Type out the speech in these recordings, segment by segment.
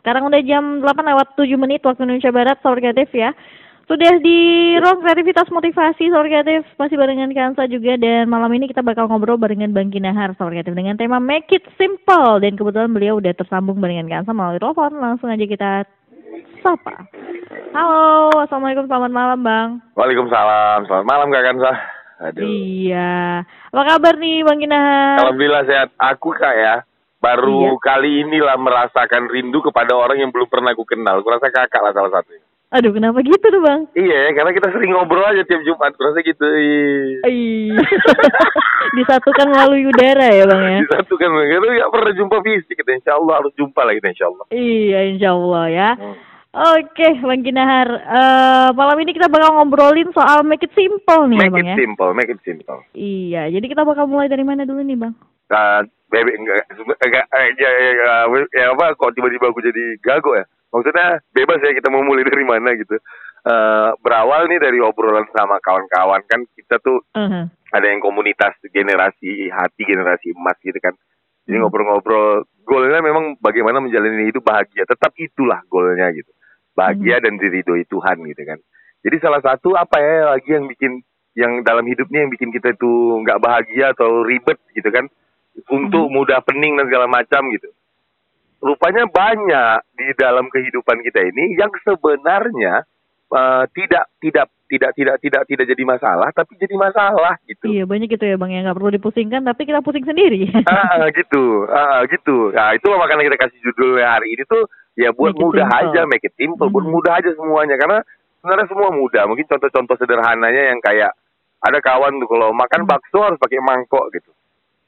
Sekarang udah jam 8 lewat 7 menit waktu Indonesia Barat, Sahur Kreatif ya. Sudah di ruang kreativitas motivasi Sahur Kreatif, masih barengan Kansa juga. Dan malam ini kita bakal ngobrol barengan Bang Kinahar Sahur Kreatif dengan tema Make It Simple. Dan kebetulan beliau udah tersambung barengan Kansa melalui telepon. Langsung aja kita sapa. Halo, Assalamualaikum, selamat malam Bang. Waalaikumsalam, selamat malam Kak Kansa. Aduh. Iya. Apa kabar nih Bang Kinahar? Alhamdulillah sehat. Aku Kak ya, baru iya. kali inilah merasakan rindu kepada orang yang belum pernah aku kenal. Kurasa kakak lah salah satu. Aduh, kenapa gitu tuh bang? Iya, karena kita sering ngobrol aja tiap Jumat. Kurasa gitu. Iya. Disatukan melalui udara ya bang ya? Disatukan. Karena nggak pernah jumpa fisik. Kita insya Allah harus jumpa lagi insya Allah. Iya, insya Allah ya. Hmm. Oke, Bang Kinahar. Uh, malam ini kita bakal ngobrolin soal make it simple nih make ya, Bang ya. Make it simple, make it simple. Iya, jadi kita bakal mulai dari mana dulu nih, Bang? Uh, bebek enggak, enggak eh, ya, ya, ya, ya apa kok tiba-tiba aku jadi gago ya? Maksudnya bebas ya kita mau mulai dari mana gitu. Uh, berawal nih dari obrolan sama kawan-kawan kan kita tuh uh -huh. ada yang komunitas generasi hati generasi emas gitu kan. Jadi hmm. ngobrol-ngobrol, goalnya memang bagaimana menjalani hidup bahagia. Tetap itulah goalnya gitu bahagia hmm. dan diridhoi Tuhan gitu kan. Jadi salah satu apa ya lagi yang bikin yang dalam hidupnya yang bikin kita itu nggak bahagia atau ribet gitu kan untuk hmm. mudah pening dan segala macam gitu. Rupanya banyak di dalam kehidupan kita ini yang sebenarnya uh, tidak tidak tidak tidak tidak tidak jadi masalah tapi jadi masalah gitu. Iya banyak gitu ya bang yang nggak perlu dipusingkan tapi kita pusing sendiri. ah gitu, ah gitu. Nah itu makanya kita kasih judul hari ini tuh ya buat make mudah aja make it simple hmm. buat mudah aja semuanya karena sebenarnya semua mudah mungkin contoh-contoh sederhananya yang kayak ada kawan tuh kalau makan hmm. bakso harus pakai mangkok gitu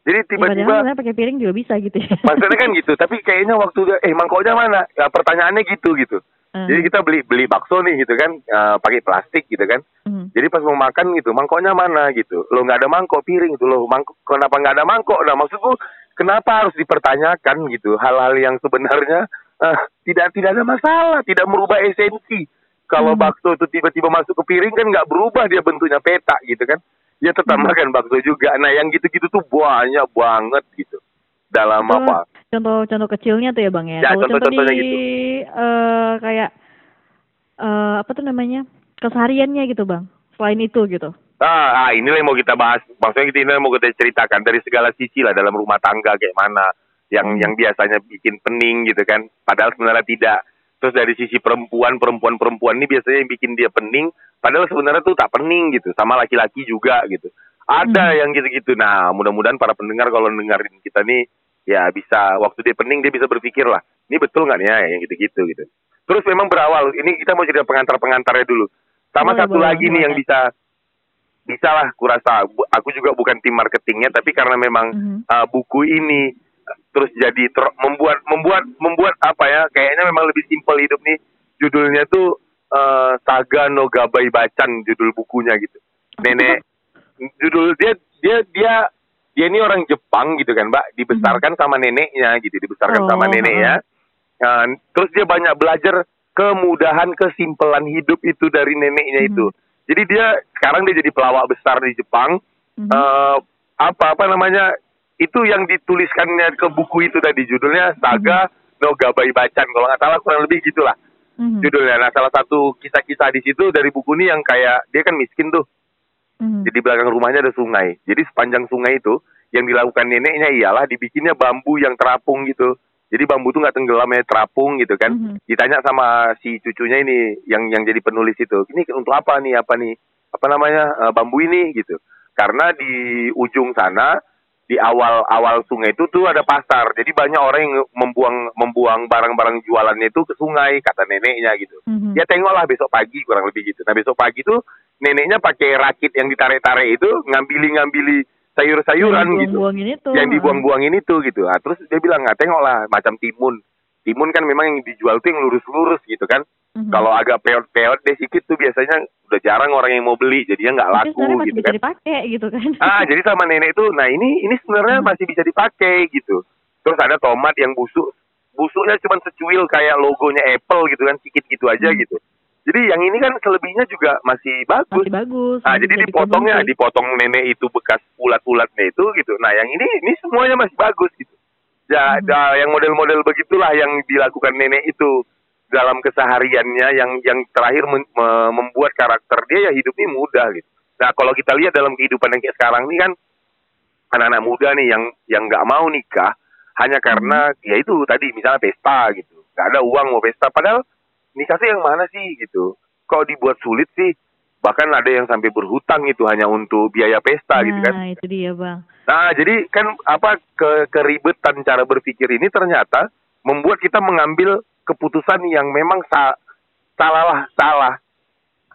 jadi tiba-tiba ya, pakai piring juga bisa gitu ya. Maksudnya kan gitu, tapi kayaknya waktu eh mangkoknya mana? Ya pertanyaannya gitu gitu. Hmm. Jadi kita beli beli bakso nih gitu kan, uh, pakai plastik gitu kan. Hmm. Jadi pas mau makan gitu, mangkoknya mana gitu. Lo nggak ada mangkok piring gitu lo, mangkok kenapa nggak ada mangkok? Nah maksudku kenapa harus dipertanyakan gitu hal-hal yang sebenarnya uh, tidak tidak ada masalah, tidak merubah esensi. Kalau hmm. bakso itu tiba-tiba masuk ke piring kan nggak berubah dia bentuknya peta gitu kan. Dia tetap hmm. makan bakso juga. Nah yang gitu-gitu tuh banyak banget gitu. Dalam itu apa? Contoh-contoh kecilnya tuh ya bang ya. ya Kalau contoh, contoh di gitu. uh, kayak uh, apa tuh namanya kesehariannya gitu bang. Selain itu gitu. Ah, ah inilah yang mau kita bahas. Maksudnya kita ini yang mau kita ceritakan dari segala sisi lah dalam rumah tangga kayak mana yang yang biasanya bikin pening gitu kan padahal sebenarnya tidak terus dari sisi perempuan perempuan perempuan ini biasanya yang bikin dia pening. Padahal sebenarnya tuh tak pening gitu sama laki-laki juga gitu. Ada hmm. yang gitu-gitu. Nah mudah-mudahan para pendengar kalau dengerin kita nih ya bisa waktu dia pening dia bisa berpikir lah ini betul nggak nih ya yang gitu-gitu gitu. Terus memang berawal. Ini kita mau cerita pengantar-pengantarnya dulu. Sama boleh, satu boleh, lagi boleh. nih yang bisa bisa lah kurasa. Aku juga bukan tim marketingnya tapi karena memang mm -hmm. uh, buku ini terus jadi ter membuat membuat membuat apa ya kayaknya memang lebih simpel hidup nih. Judulnya tuh uh, Saga no Gabai Bacan judul bukunya gitu. Nenek judul dia dia dia dia ini orang Jepang gitu kan mbak. Dibesarkan sama neneknya gitu dibesarkan oh, sama neneknya uh, terus dia banyak belajar kemudahan kesimpelan hidup itu dari neneknya itu. Jadi dia sekarang dia jadi pelawak besar di Jepang. Uh, apa apa namanya itu yang dituliskannya ke buku itu tadi judulnya Saga mm-hmm. No Gabai Bacan kalau nggak salah kurang lebih gitulah mm-hmm. judulnya. Nah salah satu kisah-kisah di situ dari buku ini yang kayak dia kan miskin tuh. Mm-hmm. Jadi belakang rumahnya ada sungai. Jadi sepanjang sungai itu yang dilakukan neneknya ialah dibikinnya bambu yang terapung gitu. Jadi bambu tuh nggak tenggelam ya terapung gitu kan. Mm-hmm. Ditanya sama si cucunya ini yang yang jadi penulis itu, ini untuk apa nih apa nih apa namanya uh, bambu ini gitu. Karena di ujung sana di awal-awal sungai itu tuh ada pasar. Jadi banyak orang yang membuang membuang barang-barang jualannya itu ke sungai kata neneknya gitu. Mm-hmm. Ya tengoklah besok pagi kurang lebih gitu. Nah besok pagi tuh neneknya pakai rakit yang ditarik-tarik itu ngambili-ngambili sayur-sayuran yang gitu. Itu. Yang dibuang-buangin itu gitu. Nah, terus dia bilang nggak tengoklah macam timun. Timun kan memang yang dijual tuh yang lurus-lurus gitu kan. Mm-hmm. Kalau agak peot-peot deh sedikit tuh biasanya udah jarang orang yang mau beli, jadinya nggak laku masih gitu bisa kan. dipakai gitu kan. Ah, jadi sama nenek itu, nah ini ini sebenarnya hmm. masih bisa dipakai gitu. Terus ada tomat yang busuk, busuknya cuma secuil kayak logonya Apple gitu kan, sedikit gitu aja hmm. gitu. Jadi yang ini kan selebihnya juga masih bagus. Masih bagus. Nah, jadi dipotongnya, dipotong nenek itu bekas ulat-ulatnya itu gitu. Nah, yang ini ini semuanya masih bagus gitu. Ya, Hmm. da- yang model-model begitulah yang dilakukan nenek itu dalam kesehariannya yang yang terakhir men- me- membuat karakter dia ya hidup ini mudah gitu. Nah, kalau kita lihat dalam kehidupan yang kayak sekarang ini kan anak-anak muda nih yang yang nggak mau nikah hanya karena ya itu tadi misalnya pesta gitu. Nggak ada uang mau pesta padahal nikah sih yang mana sih gitu. Kok dibuat sulit sih? Bahkan ada yang sampai berhutang itu hanya untuk biaya pesta gitu kan. Nah, itu dia, Bang. Nah, jadi kan apa ke keribetan cara berpikir ini ternyata membuat kita mengambil keputusan yang memang sa salah lah, salah.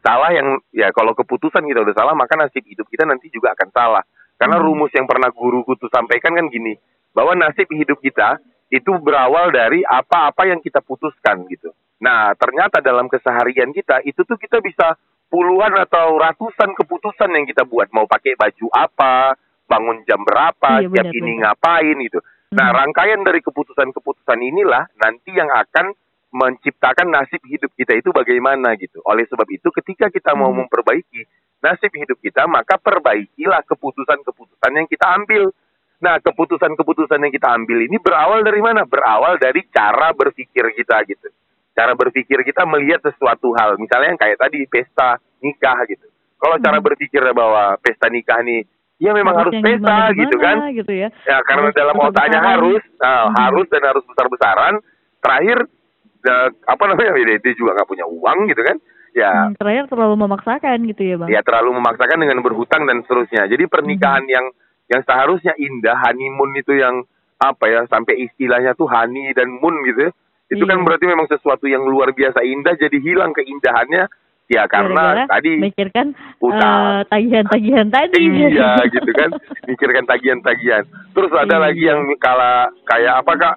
Salah yang ya kalau keputusan kita udah salah maka nasib hidup kita nanti juga akan salah. Karena Hmm. rumus yang pernah guruku tuh sampaikan kan gini, bahwa nasib hidup kita itu berawal dari apa-apa yang kita putuskan gitu. Nah, ternyata dalam keseharian kita itu tuh kita bisa puluhan atau ratusan keputusan yang kita buat mau pakai baju apa, bangun jam berapa, Iya, siap benar, ini benar. ngapain gitu. Nah, Hmm. rangkaian dari keputusan-keputusan inilah nanti yang akan menciptakan nasib hidup kita itu bagaimana gitu. Oleh sebab itu ketika kita mau Hmm. memperbaiki nasib hidup kita, maka perbaikilah keputusan-keputusan yang kita ambil. Nah, keputusan-keputusan yang kita ambil ini berawal dari mana? Berawal dari cara berpikir kita gitu. Cara berpikir kita melihat sesuatu hal, misalnya yang kayak tadi pesta nikah gitu. Kalau cara Hmm. berpikirnya bahwa pesta nikah nih, ya memang harus yang pesta gitu kan? gitu ya. Ya karena Harus dalam otaknya harus, nah, Hmm. harus dan harus besar-besaran. Terakhir eh, apa namanya dia juga nggak punya uang gitu kan? Ya, Hmm, terakhir terlalu memaksakan gitu ya, Bang. ya terlalu memaksakan dengan berhutang dan seterusnya. Jadi pernikahan Hmm. yang yang seharusnya indah, honeymoon itu yang apa ya sampai istilahnya tuh honey dan moon gitu. ya. Itu kan Iya. berarti memang sesuatu yang luar biasa indah jadi hilang keindahannya ya karena Gara-gara tadi mikirkan utang. eh, tagihan-tagihan tadi. Iya gitu kan, mikirkan tagihan-tagihan. Terus ada Iya. lagi yang kala kayak apa kak?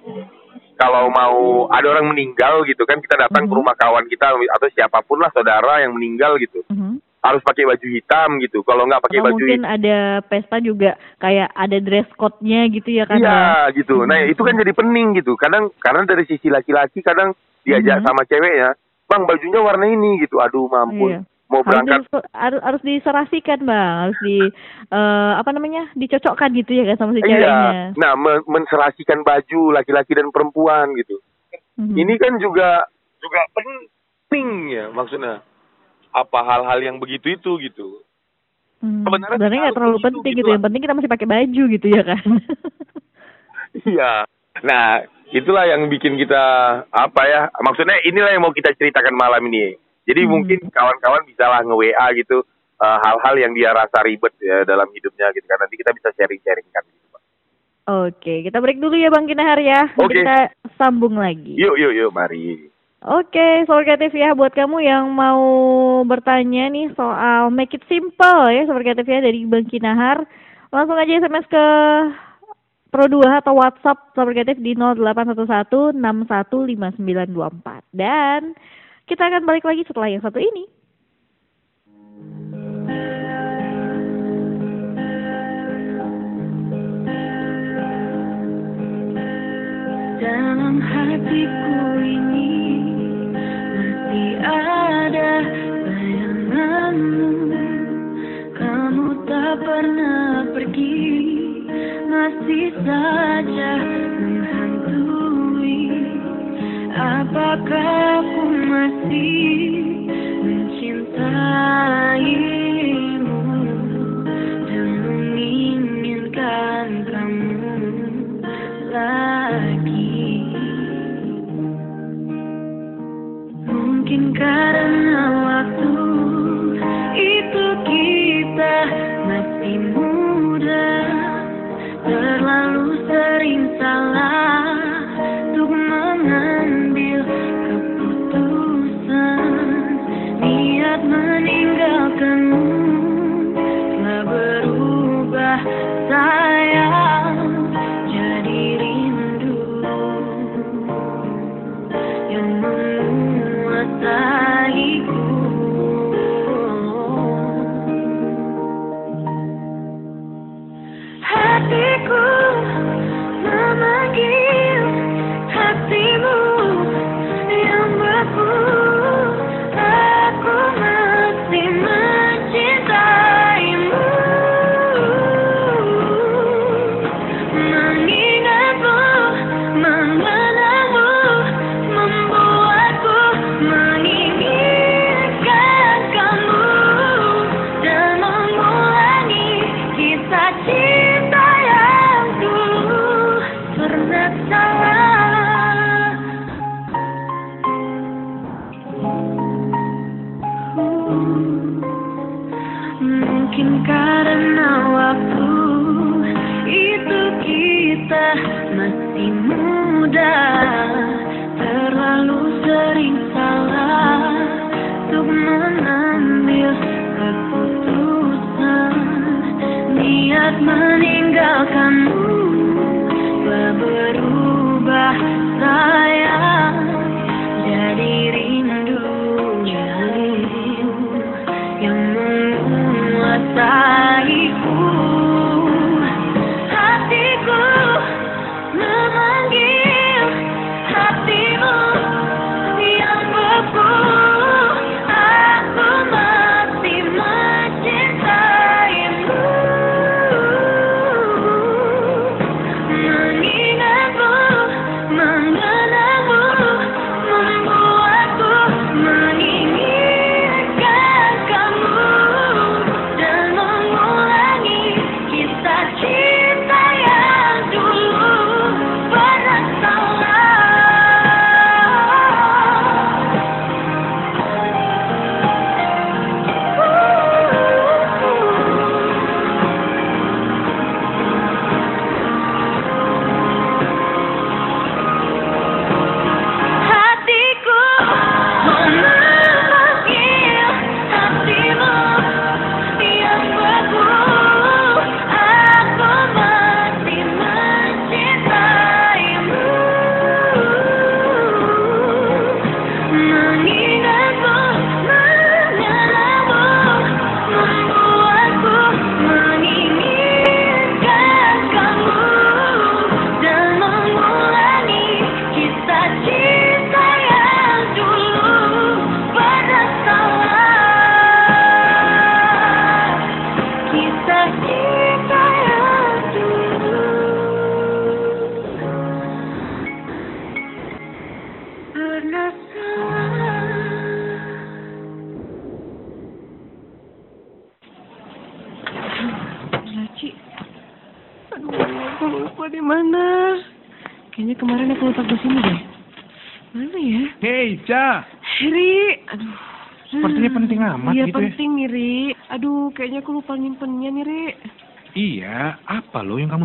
Kalau mau ada orang meninggal gitu kan, kita datang ke Mhm. rumah kawan kita atau siapa pun lah saudara yang meninggal gitu, Mhm. Harus pakai baju hitam gitu. Kalau nggak pakai baju mungkin hitam, ada pesta juga kayak ada dress code-nya gitu ya kan. iya gitu. Nah Mhm. itu kan jadi pening gitu. Kadang karena dari sisi laki-laki kadang diajak Mhm. sama ceweknya, bang bajunya warna ini gitu. Aduh mampun, Iya. mau berangkat harus harus diserasikan bang harus di eh, apa namanya dicocokkan gitu ya kan sama si Iya. ceweknya Nah, men- menserasikan baju laki-laki dan perempuan gitu. Mhm. Ini kan juga juga penting ya maksudnya. Apa hal-hal yang begitu itu gitu. Hmm, sebenarnya sebenarnya nggak terlalu begitu, penting gitu gitu lah. yang penting kita masih pakai baju gitu ya kan Iya. Nah, itulah yang bikin kita apa ya? Maksudnya inilah yang mau kita ceritakan malam ini. Jadi Hmm. mungkin kawan-kawan bisa lah nge-WA gitu eh, hal-hal yang dia rasa ribet ya dalam hidupnya gitu kan. Nanti kita bisa sharing-sharingkan gitu, Pak. oke kita break dulu ya bang Kinahar ya Oke. kita sambung lagi Yuk, yuk, yuk, mari. Oke, Sobat Kreatif ya, buat kamu yang mau bertanya nih soal make it simple ya, Sobat Kreatif ya, dari Bang Kinahar, langsung aja SMS ke Pro 2 atau WhatsApp Sobat Kreatif di 0811615924. Dan kita akan balik lagi setelah yang satu ini. Dalam hatiku ini ada bayanganmu. Kamu tak pernah pergi Masih saja menghantui. Apakah aku masih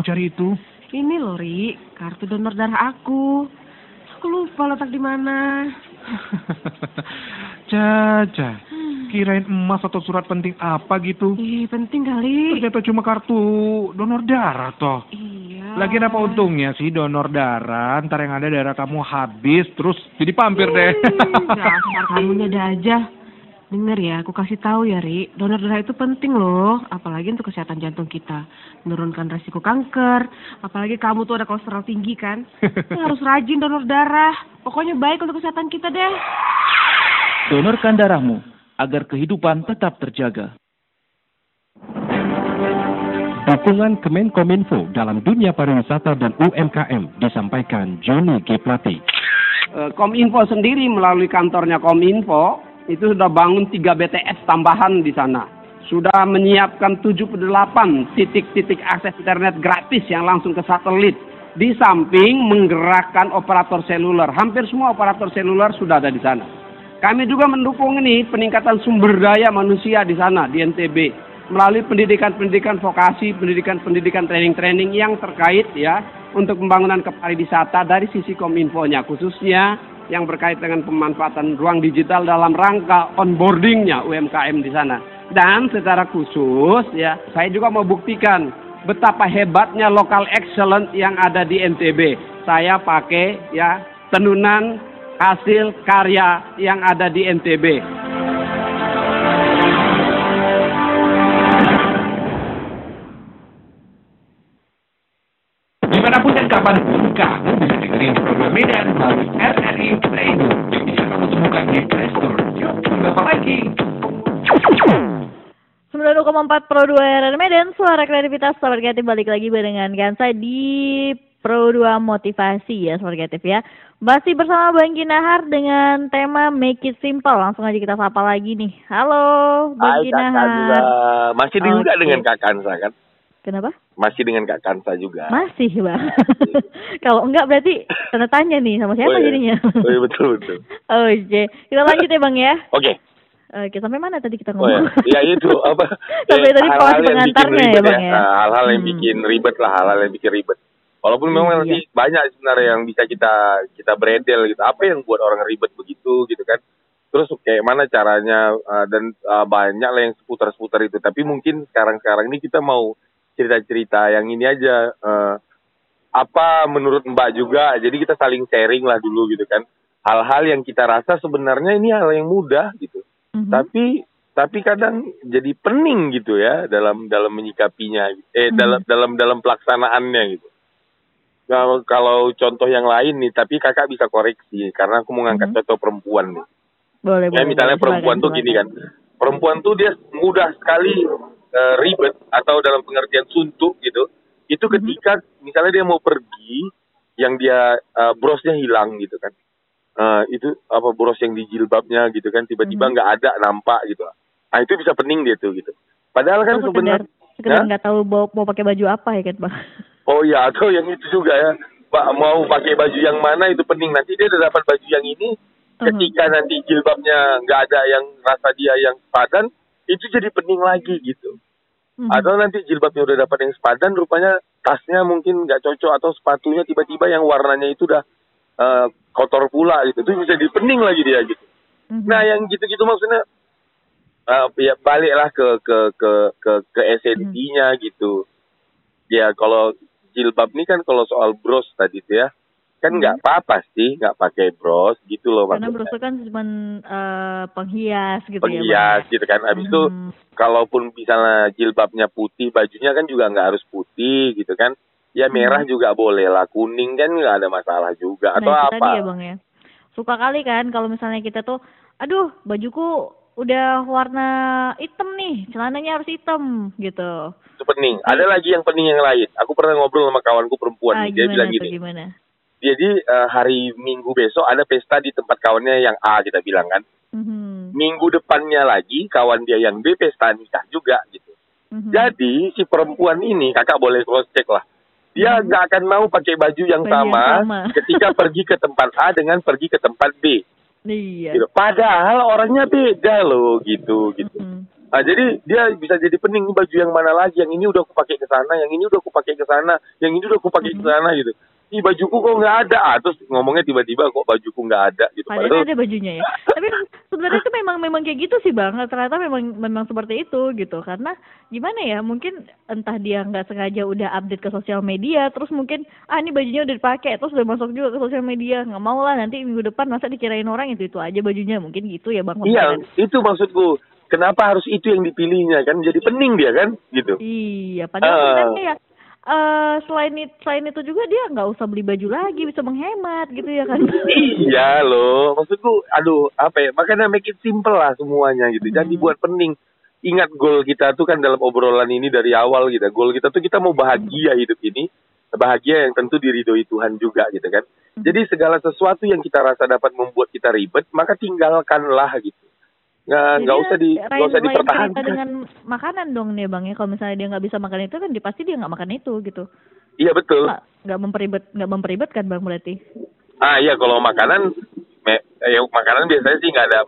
cari itu? Ini loh, Ri, kartu donor darah aku. Aku lupa letak di mana. Caca, Hmm. kirain emas atau surat penting apa gitu. Ih, penting kali. Ternyata cuma kartu donor darah toh. Iya. Lagian apa untungnya sih donor darah, ntar yang ada darah kamu habis, terus jadi pampir deh. Hmm, Dasar kamunya ada aja. Dengar ya, aku kasih tahu ya, Ri. Donor darah itu penting loh, apalagi untuk kesehatan jantung kita. Menurunkan resiko kanker, apalagi kamu tuh ada kolesterol tinggi kan. Harus rajin donor darah. Pokoknya baik untuk kesehatan kita deh. Donorkan darahmu agar kehidupan tetap terjaga. Dukungan Kemenkominfo dalam dunia pariwisata dan UMKM disampaikan Joni G. Plate. Eh, Kominfo sendiri melalui kantornya Kominfo itu sudah bangun 3 BTS tambahan di sana. Sudah menyiapkan 78 titik-titik akses internet gratis yang langsung ke satelit. Di samping menggerakkan operator seluler. Hampir semua operator seluler sudah ada di sana. Kami juga mendukung ini peningkatan sumber daya manusia di sana di NTB melalui pendidikan-pendidikan vokasi, pendidikan-pendidikan training-training yang terkait ya untuk pembangunan kepariwisata dari sisi Kominfo-nya khususnya yang berkait dengan pemanfaatan ruang digital dalam rangka onboardingnya UMKM di sana. Dan secara khusus ya, saya juga mau buktikan betapa hebatnya lokal excellent yang ada di NTB. Saya pakai ya tenunan hasil karya yang ada di NTB. Pro 2 RR Medan, suara kreativitas Sobat Kreatif balik lagi barengan Kansa di Pro 2 Motivasi ya Sobat Kreatif ya. Masih bersama Bang Kinahar dengan tema Make It Simple. Langsung aja kita sapa lagi nih. Halo Bang Hai Kak Kinahar. Kansa. Masih juga Oke. dengan Kak Kansa kan? Kenapa? Masih dengan Kak Kansa juga. Masih Bang. Kalau enggak berarti tanda tanya nih sama siapa Oh, iya. jadinya. Oh iya betul betul. Oke, kita lanjut ya Bang ya. Oke. Oke, sampai mana tadi kita Oh ya, ngomong? ya itu apa? Sampai eh, tadi yang bikin pengantarnya ya Bang ya. Nah, hal-hal yang Hmm. bikin ribet lah, hal-hal yang bikin ribet. Walaupun memang Iya. nanti banyak sebenarnya yang bisa kita kita beredel gitu. Apa yang buat orang ribet begitu gitu kan? Terus kayak mana caranya uh, dan uh, banyak lah yang seputar-seputar itu. Tapi mungkin sekarang-sekarang ini kita mau cerita-cerita yang ini aja. uh, apa menurut Mbak juga? Jadi kita saling sharing lah dulu gitu kan. Hal-hal yang kita rasa sebenarnya ini hal yang mudah gitu. Mhm. Tapi tapi kadang jadi pening gitu ya dalam dalam menyikapinya. Eh Hmm. dalam dalam dalam pelaksanaannya gitu. Kalau kalau contoh yang lain nih, tapi kakak bisa koreksi karena aku mau ngangkat Mhm. contoh perempuan nih. Boleh, Ya boleh. misalnya boleh. perempuan tuh gini kan, perempuan tuh dia mudah sekali eh, ribet atau dalam pengertian suntuk gitu. Itu Mhm. ketika misalnya dia mau pergi, yang dia eh, brosnya hilang gitu kan. Eh, itu apa bros yang di jilbabnya gitu kan tiba-tiba Mhm. nggak ada nampak gitu. Nah itu bisa pening dia tuh gitu. Padahal kan sekedar sebenarnya sekedar nggak tahu mau, mau pakai baju apa ya kan bang Oh iya, atau yang itu juga ya. Pak mau pakai baju yang mana itu pening. Nanti dia udah dapat baju yang ini. Mhm. Ketika nanti jilbabnya nggak ada yang rasa dia yang sepadan, itu jadi pening lagi gitu. Mhm. Atau nanti jilbabnya udah dapat yang sepadan, rupanya tasnya mungkin nggak cocok atau sepatunya tiba-tiba yang warnanya itu udah eh, kotor pula gitu. Itu bisa jadi pening lagi dia gitu. Mhm. Nah yang gitu-gitu maksudnya eh, ya baliklah ke ke ke ke ke esensinya Hmm. gitu. Ya kalau jilbab ini kan kalau soal bros tadi tuh ya kan nggak apa-apa sih nggak pakai bros gitu loh Hmm. karena maksudnya. bros itu kan cuma eh, penghias gitu ya Penghias bang gitu kan. Habis itu Mhm. kalaupun misalnya jilbabnya putih, bajunya kan juga nggak harus putih gitu kan. Ya merah juga boleh lah, kuning kan nggak ada masalah juga atau nah itu apa. tadi ya bang ya suka kali kan kalau misalnya kita tuh aduh bajuku udah warna hitam nih celananya harus hitam gitu Itu pening. Ada lagi yang pening yang lain. Aku pernah ngobrol sama kawanku perempuan ah nih. Dia gimana bilang gini. gimana Jadi eh, hari Minggu besok ada pesta di tempat kawannya yang A kita bilang kan. Mhm. Minggu depannya lagi kawan dia yang B pesta nikah juga gitu. Mhm. Jadi si perempuan ini kakak boleh cross check lah. Dia Mhm. nggak akan mau pakai baju yang Baju yang sama, sama. ketika pergi ke tempat A dengan pergi ke tempat B. iya Gitu. Padahal orangnya beda loh gitu gitu. Mhm. Nah, jadi dia bisa jadi pening baju yang mana lagi, yang ini udah aku pakai ke sana, yang ini udah aku pakai ke sana, yang ini udah aku pakai ke Mhm. sana gitu. Ih bajuku kok nggak ada, ah, terus ngomongnya tiba-tiba kok bajuku nggak ada gitu. Padahal ada bajunya ya. Tapi sebenarnya itu memang memang kayak gitu sih bang. Ternyata memang memang seperti itu gitu. Karena gimana ya? Mungkin entah dia nggak sengaja udah update ke sosial media, terus mungkin ah ini bajunya udah dipakai, terus udah masuk juga ke sosial media. Nggak mau lah nanti minggu depan masa dikirain orang itu itu aja bajunya. Mungkin gitu ya bang. Iya, itu maksudku. Kenapa harus itu yang dipilihnya kan? Jadi pening dia kan, gitu. Iya. Padahal Ah. sebenarnya ya. Eh selain itu selain itu juga dia nggak usah beli baju lagi bisa menghemat gitu ya kan Iya loh, maksudku, aduh, apa ya? Makanya make it simple lah semuanya gitu. Jangan Hmm. dibuat pening. Ingat goal kita tuh kan dalam obrolan ini dari awal gitu. Goal kita tuh kita mau bahagia hidup ini, bahagia yang tentu diridhoi Tuhan juga gitu kan. Hmm. Jadi segala sesuatu yang kita rasa dapat membuat kita ribet, maka tinggalkanlah gitu. Nggak, Jadi nggak ya, usah di, nggak usah dipertahankan. dengan makanan dong nih bang ya kalau misalnya dia nggak bisa makan itu kan dia pasti dia nggak makan itu gitu Iya betul. nggak nggak memperibet nggak memperibetkan bang berarti Ah iya kalau makanan, me, eh, ya, makanan biasanya sih nggak ada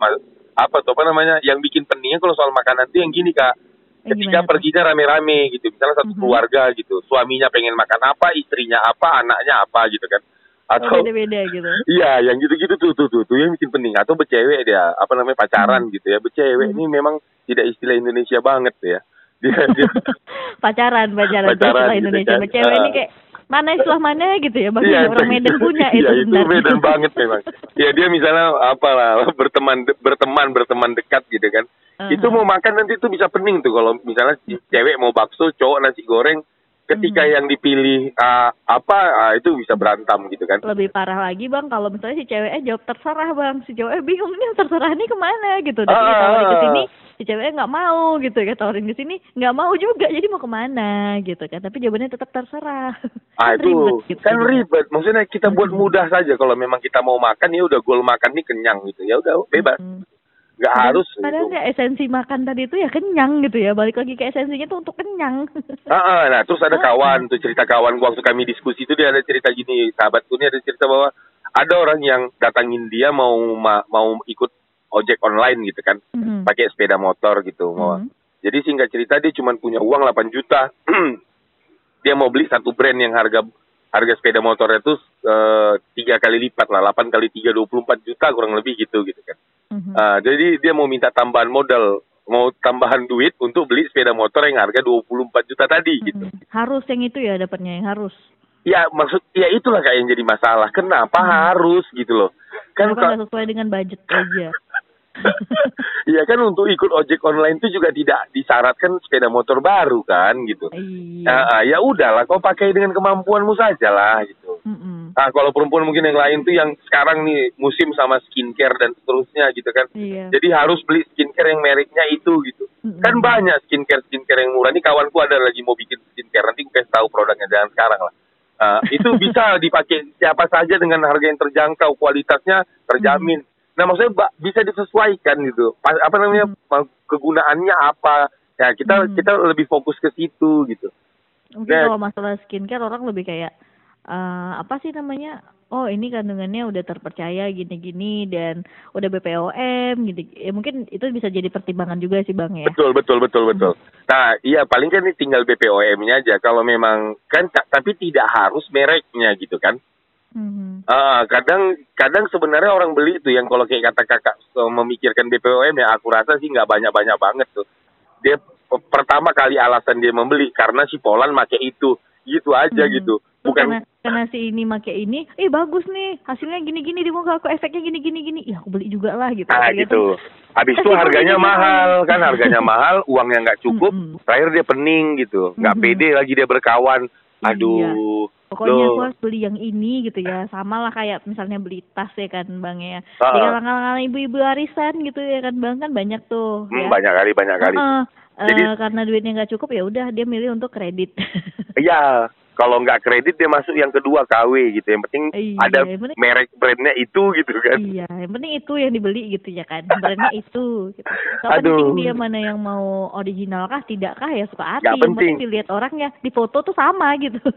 apa tuh apa namanya yang bikin peningnya kalau soal makanan tuh yang gini kak. Ketika gimana tuh? perginya rame-rame gitu, misalnya satu Mhm. keluarga gitu, suaminya pengen makan apa, istrinya apa, anaknya apa gitu kan. Atau oh, beda beda gitu Iya, yang gitu-gitu tuh, tuh, tuh, tuh, yang bikin pening. Atau bercewek dia, apa namanya pacaran gitu ya. Bercewek Hmm. ini memang tidak istilah Indonesia banget ya. Dia, dia pacaran pacaran, Pacaran istilah gitu Indonesia kan. cewek ini Ah. kayak mana istilah mana gitu ya bang Iya, orang Medan punya itu Iya, itu. Medan banget memang. Ya dia misalnya apalah berteman berteman berteman dekat gitu kan. Uh-huh. Itu mau makan nanti itu bisa pening tuh kalau misalnya si cewek mau bakso, cowok nasi goreng, ketika Hmm. yang dipilih ah, apa ah, itu bisa berantem gitu kan. lebih parah lagi bang kalau misalnya si ceweknya jawab terserah bang si ceweknya bingung nih terserah nih ke mana gitu dan Ah, tawarin ke sini si ceweknya nggak mau gitu ya tawarin ke sini nggak mau juga jadi mau ke mana gitu kan tapi jawabannya tetap terserah Ah Kan itu ribet gitu kan ribet. Maksudnya kita buat Mm-mm. mudah saja kalau memang kita mau makan ya udah goal makan nih kenyang gitu. Ya udah bebas. Mm. Nggak harus padahal gitu. ya esensi makan tadi itu ya kenyang gitu ya balik lagi ke esensinya tuh untuk kenyang Ah, ah, nah terus ada Ah. kawan tuh cerita kawan gua waktu kami diskusi itu dia ada cerita gini sahabatku ini ada cerita bahwa ada orang yang datangin dia mau ma- mau ikut ojek online gitu kan Mhm. pakai sepeda motor gitu mau Mhm. jadi singkat cerita dia cuma punya uang 8 juta dia mau beli satu brand yang harga harga sepeda motornya tuh eh, tiga kali lipat lah, 8 kali tiga 24 juta kurang lebih gitu gitu kan. Mhm. Ah, jadi dia mau minta tambahan modal, mau tambahan duit untuk beli sepeda motor yang harga 24 juta tadi gitu. Mhm. Harus yang itu ya dapatnya yang harus. Ya maksud ya itulah kayak yang jadi masalah. Kenapa harus gitu loh? Kan Karena ka- nggak sesuai dengan budget aja. Iya kan untuk ikut ojek online itu juga tidak disyaratkan sepeda motor baru kan gitu. iya. Ah, ah, ya udahlah kau pakai dengan kemampuanmu saja lah gitu. Mm-mm. Ah kalau perempuan mungkin yang lain tuh yang sekarang nih musim sama skincare dan seterusnya gitu kan. Iya. Jadi harus beli skincare yang mereknya itu gitu. Mm-mm. Kan banyak skincare skincare yang murah. Ini kawanku ada lagi mau bikin skincare nanti gue kasih tahu produknya jangan sekarang lah. Ah, itu bisa dipakai siapa saja dengan harga yang terjangkau, kualitasnya terjamin. Nah maksudnya bisa disesuaikan gitu. Pa- Apa namanya ma- kegunaannya apa? Ya kita Hmm. kita lebih fokus ke situ gitu. Mungkin Nah. kalau masalah skincare orang lebih kayak eh, apa sih namanya? Oh ini kandungannya udah terpercaya gini-gini dan udah BPOM gitu. Ya mungkin itu bisa jadi pertimbangan juga sih bang ya. Betul betul betul betul. Nah iya paling kan ini tinggal BPOM-nya aja. Kalau memang kan ta- tapi tidak harus mereknya gitu kan. Mhm. Ah, kadang kadang sebenarnya orang beli itu yang kalau kayak kata kakak so, memikirkan BPOM ya aku rasa sih nggak banyak banyak banget tuh. Dia pertama kali alasan dia membeli karena si Polan make itu gitu aja Hmm. gitu. Bukan karena karena si ini make ini, eh bagus nih hasilnya gini-gini di muka aku efeknya gini-gini gini, ya aku beli juga lah gitu. ah Ternyata- gitu. Habis itu harganya mahal kan harganya mahal, uangnya nggak cukup, Mm-mm. terakhir dia pening gitu, nggak Mhm. pede lagi dia berkawan. Iya. Pokoknya loh. aku harus beli yang ini gitu ya. Sama lah kayak misalnya beli tas ya kan Bang ya. Ah. Di kalangan ibu-ibu arisan gitu ya kan Bang kan banyak tuh Hmm, ya. banyak kali banyak kali. Heeh. Eh, Jadi- karena duitnya nggak cukup ya udah dia milih untuk kredit. Iya, kalau nggak kredit dia masuk yang kedua KW gitu. Yang penting Iya, ada yang penting- merek brandnya itu gitu kan. iya, yang penting itu yang dibeli gitu ya kan. Brandnya itu gitu. Gak Aduh. penting dia mana yang mau original kah, tidak kah ya suka hati. Nggak Yang penting penting. dilihat orangnya, di foto tuh sama gitu.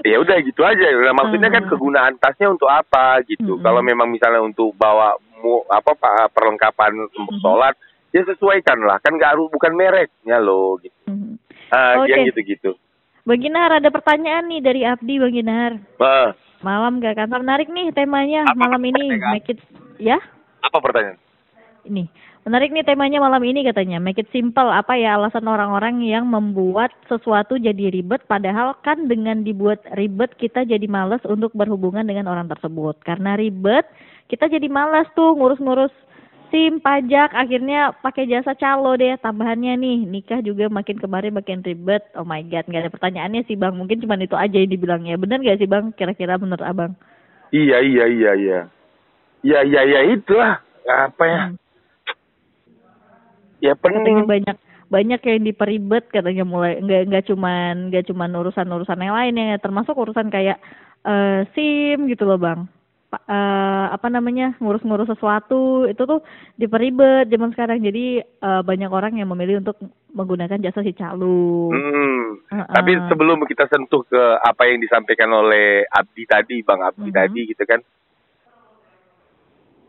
Ya udah gitu aja. Nah, maksudnya kan Hmm. kegunaan tasnya untuk apa gitu. Mm-mm. Kalau memang misalnya untuk bawa mu, apa pa- perlengkapan untuk Mhm. sholat, ya sesuaikan lah. Kan nggak harus bukan mereknya loh gitu. Mhm. Ah, Oke. yang gitu-gitu. Bang Ginar ada pertanyaan nih dari Abdi Bang Ginar. Ah, Malam gak kan? Menarik nih temanya Apa malam ini. Make it ya? apa pertanyaan? Ini. Menarik nih temanya malam ini katanya. Make it simple. Apa ya alasan orang-orang yang membuat sesuatu jadi ribet padahal kan dengan dibuat ribet kita jadi males untuk berhubungan dengan orang tersebut. Karena ribet kita jadi males tuh ngurus-ngurus SIM, pajak, akhirnya pakai jasa calo deh. Tambahannya nih, nikah juga makin kemarin makin ribet. Oh my god, nggak ada pertanyaannya sih bang. Mungkin cuma itu aja yang dibilangnya. Bener nggak sih bang? Kira-kira menurut abang? Iya iya iya iya. Iya iya iya itulah apa ya? Hmm. Ya katanya pening. banyak banyak yang diperibet katanya mulai nggak nggak cuman nggak cuman urusan urusan yang lain ya termasuk urusan kayak eh sim gitu loh bang Eh, apa namanya ngurus-ngurus sesuatu itu tuh diperibet zaman sekarang jadi eh, banyak orang yang memilih untuk menggunakan jasa si calo Hmm. Heeh. Tapi sebelum kita sentuh ke apa yang disampaikan oleh Abdi tadi, Bang Abdi Mhm. tadi gitu kan.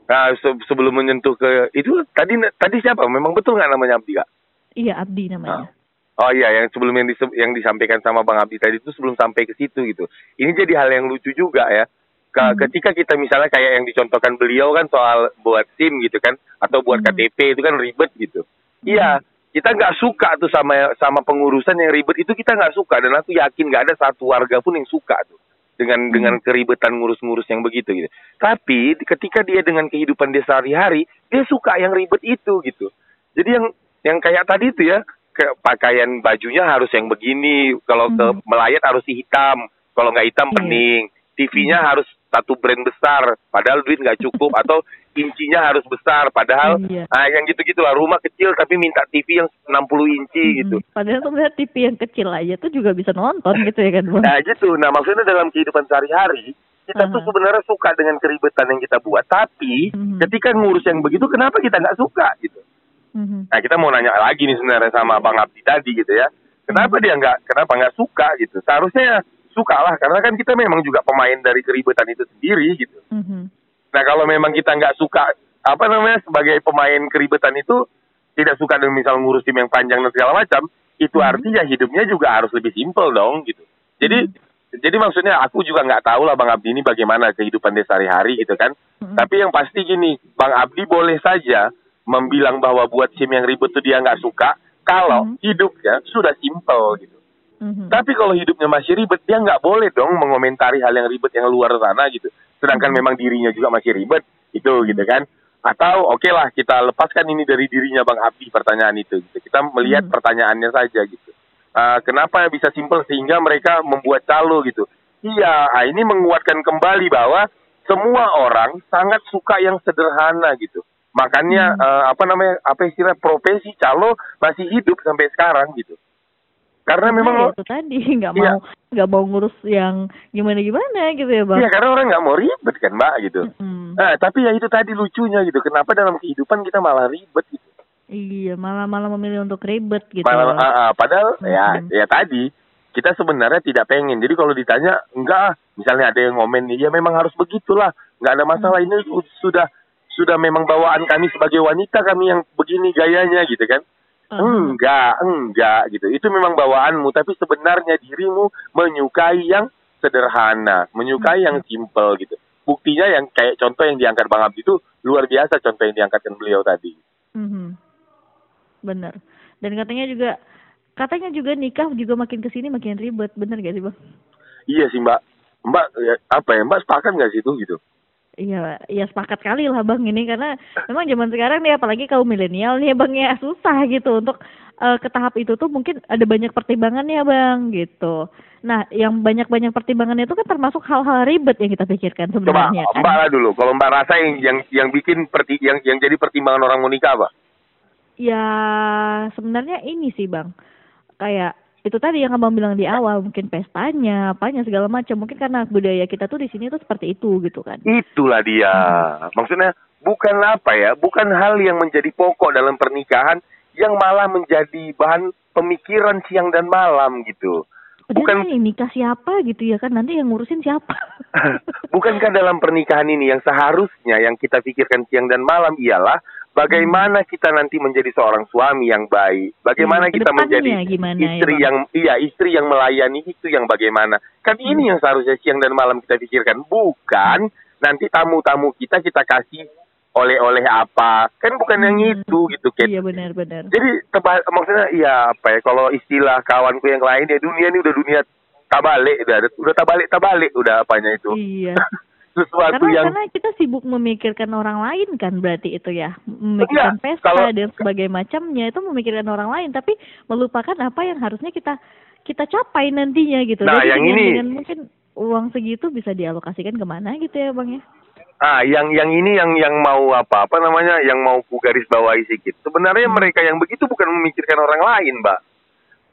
Nah, se- sebelum menyentuh ke itu tadi tadi siapa? Memang betul nggak namanya Abdi kak? iya Abdi namanya Oh iya, yang sebelum yang, yang disampaikan sama Bang Abdi tadi itu sebelum sampai ke situ gitu. Ini jadi hal yang lucu juga ya. Ke- Mhm. Ketika kita misalnya kayak yang dicontohkan beliau kan soal buat SIM gitu kan, atau buat Mhm. KTP itu kan ribet gitu. Iya, kita nggak suka tuh sama sama pengurusan yang ribet itu kita nggak suka dan aku yakin nggak ada satu warga pun yang suka tuh dengan dengan keribetan ngurus-ngurus yang begitu gitu. Tapi ketika dia dengan kehidupan dia sehari-hari, dia suka yang ribet itu gitu. Jadi yang yang kayak tadi itu ya, kayak pakaian bajunya harus yang begini, kalau ke Mhm. melayat harus hitam, kalau nggak hitam Iya. pening. TV-nya harus satu brand besar, padahal duit nggak cukup atau incinya harus besar, padahal Iya. ah, yang gitu-gitulah rumah kecil tapi minta TV yang 60 inci gitu. Mhm. padahal sebenarnya TV yang kecil aja tuh juga bisa nonton gitu ya kan bang Nah gitu. Nah maksudnya dalam kehidupan sehari-hari kita tuh Aha. sebenarnya suka dengan keribetan yang kita buat, tapi Mhm. ketika ngurus yang begitu, kenapa kita nggak suka gitu? Mhm. Nah kita mau nanya lagi nih sebenarnya sama Bang Abdi tadi gitu ya. Kenapa dia nggak, kenapa nggak suka gitu? Seharusnya suka lah, karena kan kita memang juga pemain dari keribetan itu sendiri gitu. Mhm. Nah kalau memang kita nggak suka, apa namanya sebagai pemain keribetan itu tidak suka dengan misal ngurus tim yang panjang dan segala macam, itu Mhm. artinya hidupnya juga harus lebih simpel dong gitu. Jadi jadi maksudnya aku juga nggak tahu lah Bang Abdi ini bagaimana kehidupan dia sehari-hari gitu kan. Mm-mm. Tapi yang pasti gini, Bang Abdi boleh saja membilang bahwa buat SIM yang ribet tuh dia nggak suka kalau Mhm. hidupnya sudah simpel gitu. Mhm. Tapi kalau hidupnya masih ribet, dia nggak boleh dong mengomentari hal yang ribet yang luar sana gitu. Sedangkan Mhm. memang dirinya juga masih ribet, itu gitu kan. Atau oke lah kita lepaskan ini dari dirinya Bang Abdi pertanyaan itu. Gitu. Kita melihat Mhm. pertanyaannya saja gitu. Ah, kenapa bisa simpel sehingga mereka membuat calo gitu? Iya, ah, ini menguatkan kembali bahwa semua orang sangat suka yang sederhana gitu. Makanya Hmm. eh, apa namanya apa istilah profesi calo masih hidup sampai sekarang gitu. Karena memang Nah, itu tadi nggak Iya. mau nggak mau ngurus yang gimana gimana gitu ya bang. Iya karena orang nggak mau ribet kan mbak gitu. Mm-mm. Nah, tapi ya itu tadi lucunya gitu. Kenapa dalam kehidupan kita malah ribet gitu? Iya malah malah memilih untuk ribet gitu. Malah, ah, ah, padahal ya Mhm. ya tadi kita sebenarnya tidak pengen. Jadi kalau ditanya enggak, ah, misalnya ada yang ngomen ya memang harus begitulah. Nggak ada masalah. Hmm. Ini su- sudah sudah memang bawaan kami sebagai wanita kami yang begini gayanya gitu kan. Enggak, enggak gitu. Itu memang bawaanmu, tapi sebenarnya dirimu menyukai yang sederhana, menyukai yang simple gitu. Buktinya yang kayak contoh yang diangkat Bang Abdi itu luar biasa contoh yang diangkatkan beliau tadi. Mhm. Bener. Dan katanya juga katanya juga nikah juga makin ke sini makin ribet, bener gak sih bang? Iya sih Mbak. Mbak ya, apa ya Mbak sepakat nggak sih itu gitu? Iya, iya sepakat kali lah bang ini karena memang zaman sekarang nih apalagi kaum milenial nih bang ya susah gitu untuk eh, ke tahap itu tuh mungkin ada banyak pertimbangannya bang gitu. Nah yang banyak-banyak pertimbangannya itu kan termasuk hal-hal ribet yang kita pikirkan Coba sebenarnya kan. Mbak lah dulu. Kalau Mbak rasa yang yang yang bikin perti, yang yang jadi pertimbangan orang mau nikah apa? Ya sebenarnya ini sih bang, kayak itu tadi yang abang bilang di awal mungkin pestanya, apanya segala macam mungkin karena budaya kita tuh di sini tuh seperti itu gitu kan. Itulah dia. Maksudnya bukan apa ya, bukan hal yang menjadi pokok dalam pernikahan yang malah menjadi bahan pemikiran siang dan malam gitu. Bukan Bukan yang nikah siapa gitu ya kan nanti yang ngurusin siapa? Bukankah dalam pernikahan ini yang seharusnya yang kita pikirkan siang dan malam ialah bagaimana kita nanti menjadi seorang suami yang baik, bagaimana Iya, kita menjadi gimana ya, istri Bang? yang iya istri yang melayani itu yang bagaimana. Kan Hmm. ini yang seharusnya siang dan malam kita pikirkan, bukan nanti tamu-tamu kita kita kasih oleh-oleh apa. Kan bukan yang Hmm. itu gitu, Kate. Iya benar-benar. Jadi teba- maksudnya iya apa ya kalau istilah kawanku yang lain ya dunia ini udah dunia tabalik udah udah tabalik tabalik udah apanya itu Iya. sesuatu Karena yang karena kita sibuk memikirkan orang lain kan berarti itu ya, memikirkan Enggak, pesta kalau- dan sebagainya macamnya itu memikirkan orang lain tapi melupakan apa yang harusnya kita kita capai nantinya gitu. Nah, Jadi yang dengan, ini- dengan mungkin uang segitu bisa dialokasikan ke mana gitu ya bang ya? ah yang yang ini yang yang mau apa apa namanya yang mau ku garis bawahi sedikit sebenarnya Hmm. mereka yang begitu bukan memikirkan orang lain mbak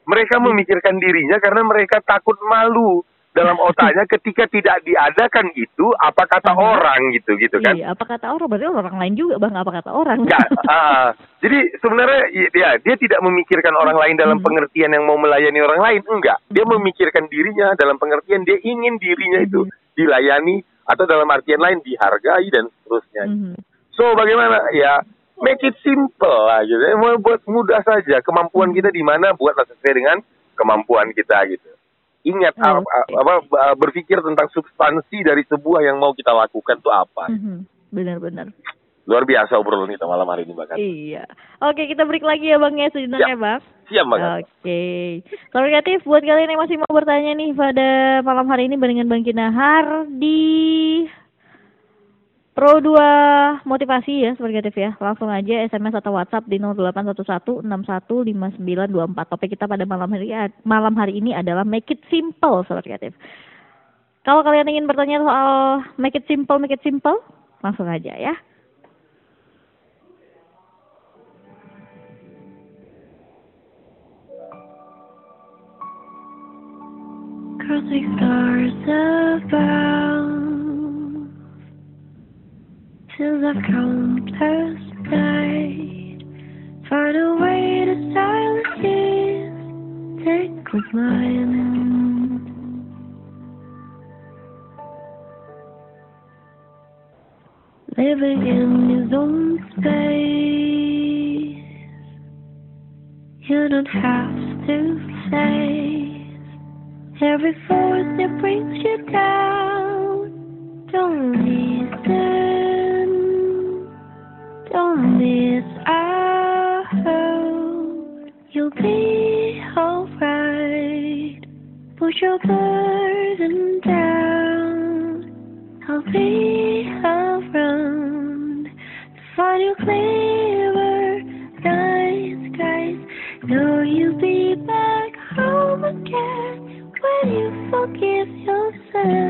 mereka Hmm. memikirkan dirinya karena mereka takut malu dalam otaknya ketika tidak diadakan itu apa kata Aha. orang gitu gitu kan Iya, apa kata orang berarti orang lain juga bang apa kata orang? Enggak. ah, jadi sebenarnya i- dia dia tidak memikirkan orang lain dalam Hmm. pengertian yang mau melayani orang lain, enggak. Dia Hmm. memikirkan dirinya dalam pengertian dia ingin dirinya itu Hmm. dilayani atau dalam artian lain dihargai dan seterusnya. Mhm. So bagaimana ya make it simple lah gitu. Mau buat mudah saja. Kemampuan kita di mana buatlah sesuai dengan kemampuan kita gitu. Ingat Oh, apa, apa berpikir tentang substansi dari sebuah yang mau kita lakukan itu apa. Mhm. Benar-benar. Luar biasa obrolan kita malam hari ini bahkan. Iya. Oke, kita break lagi ya Bang ya sejenak ya Bang. Siap banget. Oke. Salam kreatif buat kalian yang masih mau bertanya nih pada malam hari ini barengan Bang Kinahar di Pro 2 motivasi ya sebagai kreatif ya. Langsung aja SMS atau WhatsApp di 0811615924. Topik kita pada malam hari malam hari ini adalah make it simple sobat kreatif. Kalau kalian ingin bertanya soal make it simple, make it simple, langsung aja ya. Like stars above Till the countless night Find a way to silence tears Take with mine. Living in his own space. You don't have to face Every force that brings you down, don't listen, don't miss out. You'll be alright. Put your burden down. I'll be around to find you clearer. Night skies. Know you'll be back home again when you forgive yourself.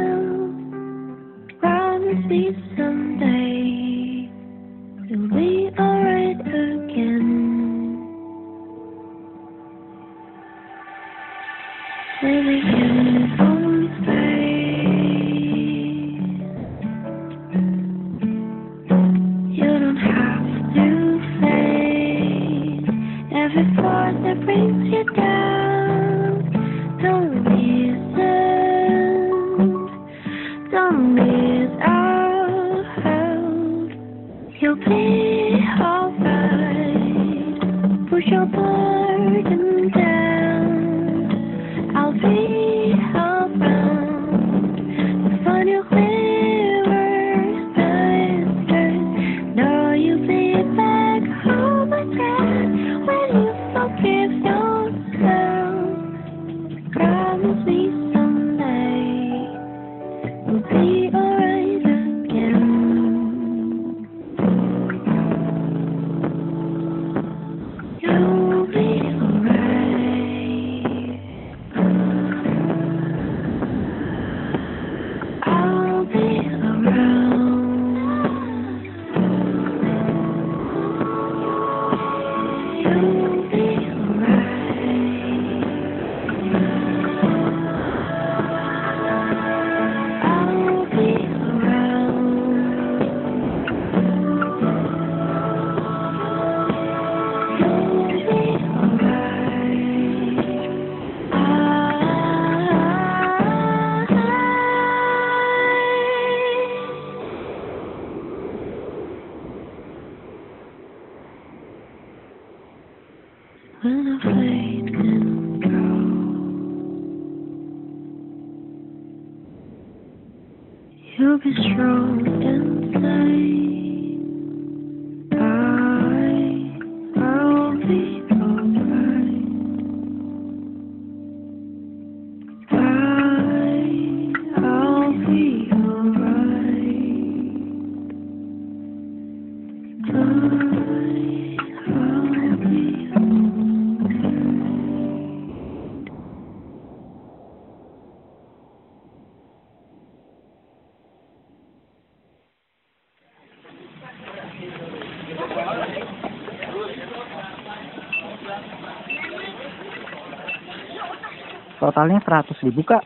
Totalnya 100 ribu kak.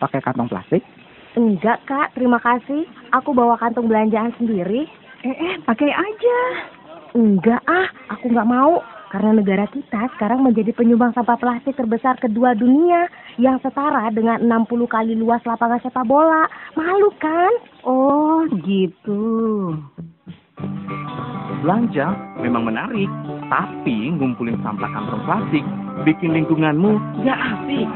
Pakai kantong plastik? Enggak kak, terima kasih. Aku bawa kantong belanjaan sendiri. Eh, eh, pakai aja. Enggak ah, aku nggak mau. Karena negara kita sekarang menjadi penyumbang sampah plastik terbesar kedua dunia yang setara dengan 60 kali luas lapangan sepak bola. Malu kan? Oh, gitu. Belanja memang menarik, tapi ngumpulin sampah kantong plastik bikin lingkunganmu gak asik.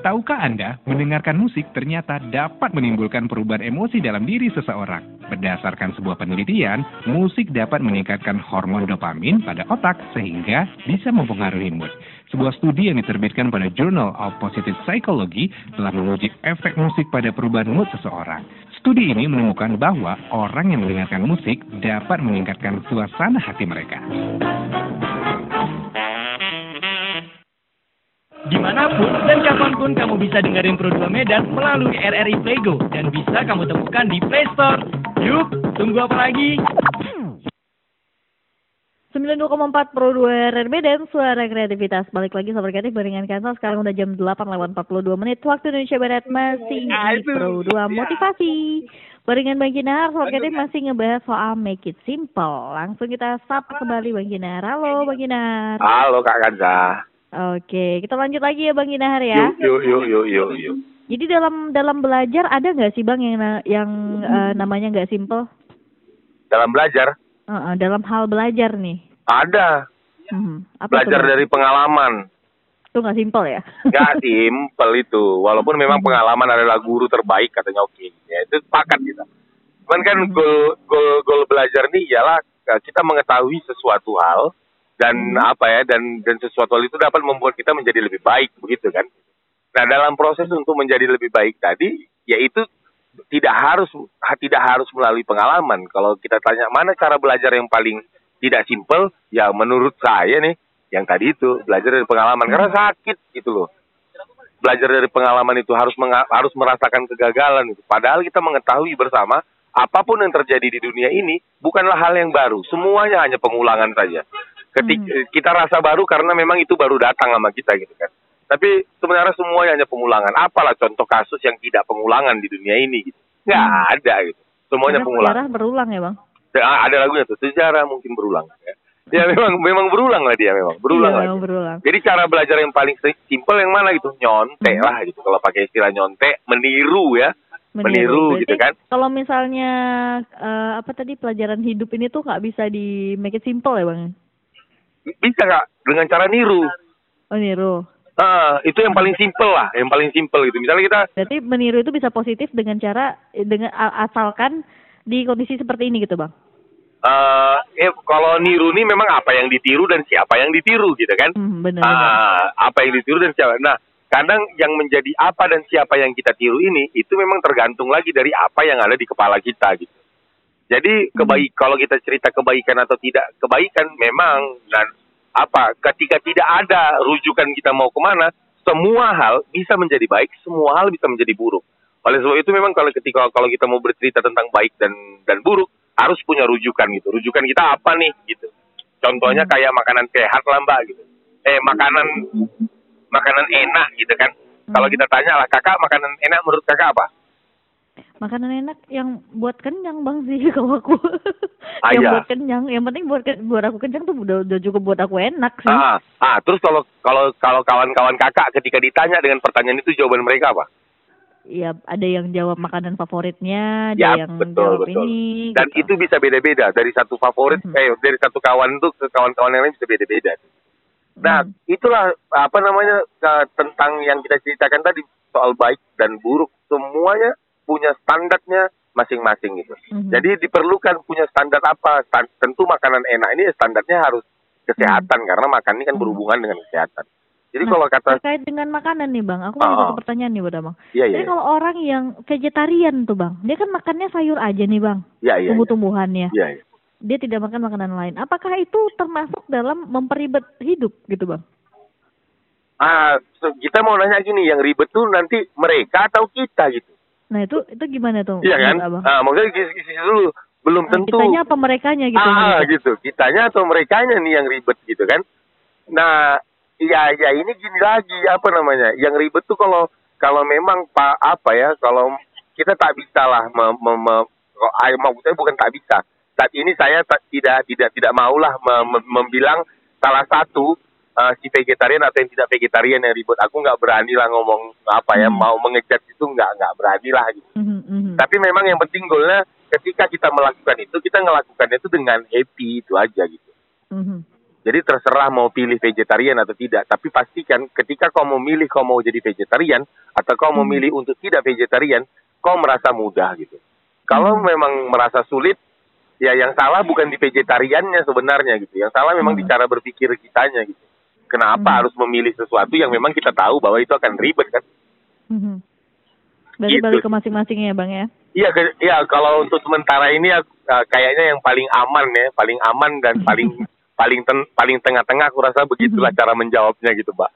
Tahukah Anda, mendengarkan musik ternyata dapat menimbulkan perubahan emosi dalam diri seseorang. Berdasarkan sebuah penelitian, musik dapat meningkatkan hormon dopamin pada otak sehingga bisa mempengaruhi mood. Sebuah studi yang diterbitkan pada Journal of Positive Psychology telah menguji efek musik pada perubahan mood seseorang. Studi ini menemukan bahwa orang yang mendengarkan musik dapat meningkatkan suasana hati mereka. Di mana pun dan kapan pun kamu bisa dengerin Pro 2 Medan melalui RRI Playgo dan bisa kamu temukan di Play Store. Yuk, tunggu apa lagi? 92,4 Pro 2 RRB dan Suara Kreativitas. Balik lagi Sobat Kreatif barengan Kansa. Sekarang udah jam 8 lewat 42 menit. Waktu Indonesia Barat masih di Pro 2 Motivasi. Barengan Bang Kinar, Sobat Kreatif masih ngebahas soal Make It Simple. Langsung kita sapa kembali Bang Kinar. Halo Bang Kinar. Halo Kak Kansa. Oke, kita lanjut lagi ya Bang Kinar ya. Yuk, yuk, yuk, yuk, yuk. Jadi dalam dalam belajar ada nggak sih Bang yang yang eh, namanya nggak simple? Dalam belajar, Heeh, dalam hal belajar nih. Ada. Mhm. Apa Belajar Bang? dari pengalaman. Itu nggak simpel ya? Nggak simpel itu. Walaupun memang pengalaman adalah guru terbaik katanya oke. Ya, itu sepakat kita. Cuman kan goal, goal, goal belajar nih ialah eh, kita mengetahui sesuatu hal dan apa ya dan dan sesuatu hal itu dapat membuat kita menjadi lebih baik begitu kan. Nah dalam proses untuk menjadi lebih baik tadi yaitu tidak harus ha- tidak harus melalui pengalaman. Kalau kita tanya mana cara belajar yang paling tidak simpel, ya menurut saya nih yang tadi itu belajar dari pengalaman karena sakit gitu loh. Belajar dari pengalaman itu harus menga- harus merasakan kegagalan itu. Padahal kita mengetahui bersama apa pun yang terjadi di dunia ini bukanlah hal yang baru. Semuanya hanya pengulangan saja. Ketika kita rasa baru karena memang itu baru datang sama kita gitu kan. Tapi sebenarnya semuanya hanya pengulangan. Apalah contoh kasus yang tidak pengulangan di dunia ini gitu. Nggak ada gitu. Semuanya Karena pengulangan. sejarah berulang ya, Bang? Ah, ada lagunya tuh sejarah mungkin berulang ya. Ya memang memang berulang lah dia memang berulang Iya, berulang. Jadi cara belajar yang paling si- simpel yang mana gitu? Nyontek Hmm. lah gitu. Kalau pakai istilah nyontek, meniru ya. Meniru, Berarti gitu kan. Kalau misalnya eh, apa tadi pelajaran hidup ini tuh nggak bisa di make it simple ya, Bang? Bisa nggak dengan cara niru? Oh, niru. Ah, itu yang paling simpel lah, yang paling simpel gitu. Misalnya kita Berarti meniru itu bisa positif dengan cara eh, dengan asalkan di kondisi seperti ini gitu, Bang. eh eh, kalau niru nih memang apa yang ditiru dan siapa yang ditiru gitu kan? Hmm, benar. Ah, apa yang ditiru dan siapa. Nah, kadang yang menjadi apa dan siapa yang kita tiru ini itu memang tergantung lagi dari apa yang ada di kepala kita gitu. Jadi kebaik kalau kita cerita kebaikan atau tidak kebaikan memang dan apa ketika tidak ada rujukan kita mau ke mana semua hal bisa menjadi baik semua hal bisa menjadi buruk oleh sebab itu memang kalau ketika kalau kita mau bercerita tentang baik dan dan buruk harus punya rujukan gitu rujukan kita apa nih gitu contohnya kayak makanan sehat lah mbak gitu eh makanan makanan enak gitu kan kalau kita tanya lah kakak makanan enak menurut kakak apa Makanan enak yang buat kenyang, Bang sih kalau aku. Ah, yang iya. buat kenyang, yang penting buat ke- buat aku kenyang tuh udah udah cukup buat aku enak sih. Ah, ah, terus kalau kalau kalau kawan-kawan kakak ketika ditanya dengan pertanyaan itu jawaban mereka apa? Iya, ada yang jawab makanan favoritnya, ada Ya, yang betul, jawab betul. ini. Dan gitu. itu bisa beda-beda dari satu favorit, eh dari satu kawan tuh ke kawan-kawan yang lain bisa beda-beda. Nah, itulah apa namanya eh, tentang yang kita ceritakan tadi soal baik dan buruk semuanya punya standarnya masing-masing gitu. Mhm. Jadi diperlukan punya standar apa? Tentu makanan enak ini standarnya harus kesehatan karena makan ini kan berhubungan dengan kesehatan. Jadi Nah, kalau kata terkait dengan makanan nih bang, aku punya Ah. satu pertanyaan nih buat abang. Iya, iya, Jadi iya. kalau orang yang vegetarian tuh bang, dia kan makannya sayur aja nih bang, Iya, iya, iya. tumbuh-tumbuhannya. Iya, iya. Dia tidak makan makanan lain. Apakah itu termasuk dalam memperibet hidup gitu bang? Ah, so, kita mau nanya gini, yang ribet tuh nanti mereka atau kita gitu. Nah itu itu gimana tuh? Iya kan? abang? Ah, maksudnya gini dulu belum Nah, tentu. kitanya apa merekanya gitu? ah, maksudnya? gitu. Kitanya atau merekanya nih yang ribet gitu kan. Nah, ya ya ini gini lagi apa namanya? Yang ribet tuh kalau kalau memang pak apa ya? Kalau kita tak bisa lah mem, kok- ah, maksudnya bukan tak bisa. Saat ini saya tak, tidak tidak tidak maulah mem, mem- membilang salah satu eh, si vegetarian atau yang tidak vegetarian yang ribet. Aku nggak berani lah ngomong apa ya mau mengejat itu nggak nggak berani lah gitu. Mhm, mhm. Tapi memang yang penting goalnya ketika kita melakukan itu kita melakukannya itu dengan happy itu aja gitu. Mhm. Jadi terserah mau pilih vegetarian atau tidak, tapi pastikan ketika kau mau milih kau mau jadi vegetarian atau kau mau milih untuk tidak vegetarian, kau merasa mudah gitu. Kalau memang merasa sulit, ya yang salah bukan di vegetariannya sebenarnya gitu. Yang salah memang di cara berpikir kitanya gitu. Kenapa harus memilih sesuatu yang memang kita tahu bahwa itu akan ribet kan? Berarti Gitu. balik ke masing-masing ya bang ya? Iya, iya kalau untuk sementara ini ya, uh, kayaknya yang paling aman ya, paling aman dan paling paling ten- paling tengah-tengah aku rasa begitulah cara menjawabnya gitu, Mbak.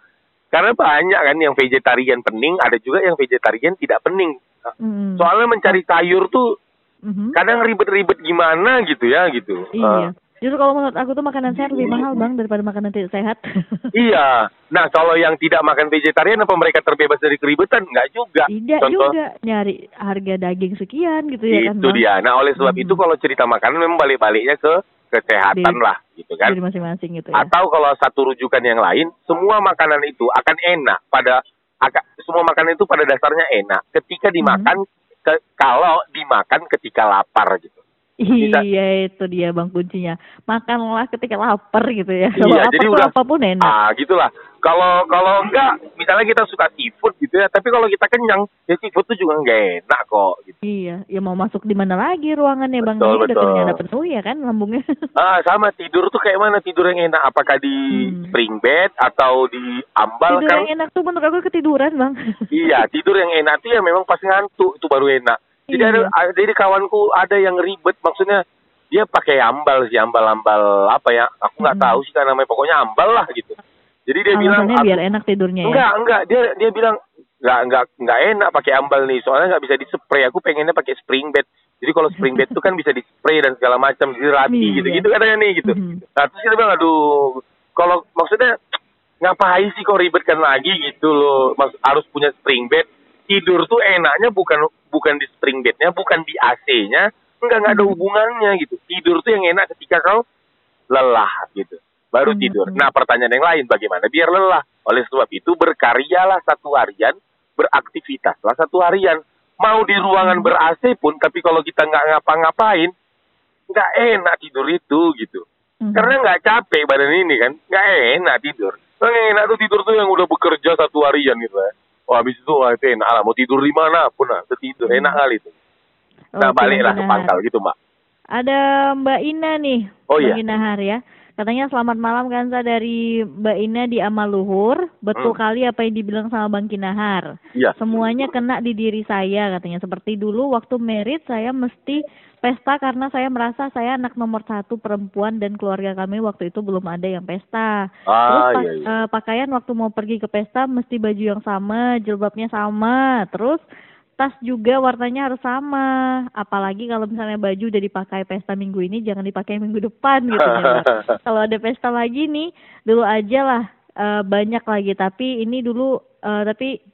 Karena banyak kan yang vegetarian pening, ada juga yang vegetarian tidak pening. Mhm. Soalnya mencari sayur tuh Mhm. kadang ribet-ribet gimana gitu ya gitu. Iya. Uh, Justru kalau menurut aku tuh makanan sehat lebih mahal bang daripada makanan tidak sehat. iya. Nah, kalau yang tidak makan vegetarian apa mereka terbebas dari keribetan? Enggak juga. Tidak Contoh juga nyari harga daging sekian gitu ya kan itu dia. Nah, oleh sebab itu kalau cerita makanan memang balik-baliknya ke kesehatan Di- lah gitu kan. Dari masing-masing gitu ya. Atau kalau satu rujukan yang lain, semua makanan itu akan enak pada aka- semua makanan itu pada dasarnya enak ketika dimakan ke- kalau dimakan ketika lapar gitu. Iya itu dia bang kuncinya. Makanlah ketika lapar gitu ya. Kalau Iya, lapar jadi udah apa pun enak. Ah, gitulah. Kalau kalau enggak, misalnya kita suka seafood gitu ya, tapi kalau kita kenyang, ya seafood tuh juga enggak enak kok. Gitu. Iya, ya mau masuk di mana lagi ruangannya bang? Betul, udah betul. kenyang udah penuh ya kan lambungnya. Ah, sama tidur tuh kayak mana tidur yang enak? Apakah di spring bed atau di ambal Hmm. Tidur kan? yang enak tuh menurut aku ketiduran bang. Iya, tidur yang enak tuh ya memang pas ngantuk itu baru enak. Jadi Iya. ada, jadi kawanku ada yang ribet maksudnya dia pakai ambal sih ambal-ambal apa ya? Aku nggak tahu sih kan namanya pokoknya ambal lah gitu. Jadi dia bilang Hmm. Alasannya aku- biar enak tidurnya ya. enggak enggak dia dia bilang enggak enggak enggak enak pakai ambal nih soalnya nggak bisa di spray aku pengennya pakai spring bed jadi kalau spring bed itu kan bisa di spray dan segala macam jadi rapi Iya. gitu gitu katanya nih gitu nah terus dia bilang aduh kalau maksudnya ngapain sih kau ribetkan lagi gitu loh Maksud, harus punya spring bed tidur tuh enaknya bukan bukan di spring bednya bukan di AC-nya enggak enggak ada hubungannya gitu tidur tuh yang enak ketika kau lelah gitu baru tidur. Nah pertanyaan yang lain bagaimana biar lelah? Oleh sebab itu berkaryalah satu harian, beraktivitaslah satu harian. Mau di ruangan ber AC pun, tapi kalau kita nggak ngapa-ngapain, nggak enak tidur itu gitu. Karena nggak capek badan ini kan, nggak enak tidur. Yang enak tuh tidur tuh yang udah bekerja satu harian gitu ya. Wah habis itu wah itu enak lah. Mau tidur di mana pun lah, tidur enak kali itu. Nah Oke, baliklah ke pangkal gitu mbak. Ada Mbak Ina nih. Oh, iya. Mbak Ina Har ya. Katanya selamat malam Kansa dari Mbak Ina di Amaluhur. Betul Hmm. kali apa yang dibilang sama Bang Kinahar. Iya. Semuanya kena di diri saya katanya. Seperti dulu waktu merit saya mesti pesta karena saya merasa saya anak nomor satu perempuan dan keluarga kami waktu itu belum ada yang pesta. Ah, Terus iya, iya. eh, pakaian waktu mau pergi ke pesta mesti baju yang sama, jilbabnya sama. Terus tas juga warnanya harus sama. Apalagi kalau misalnya baju udah dipakai pesta minggu ini jangan dipakai minggu depan gitu ya. Kalau ada pesta lagi nih dulu aja lah eh, banyak lagi tapi ini dulu eh, tapi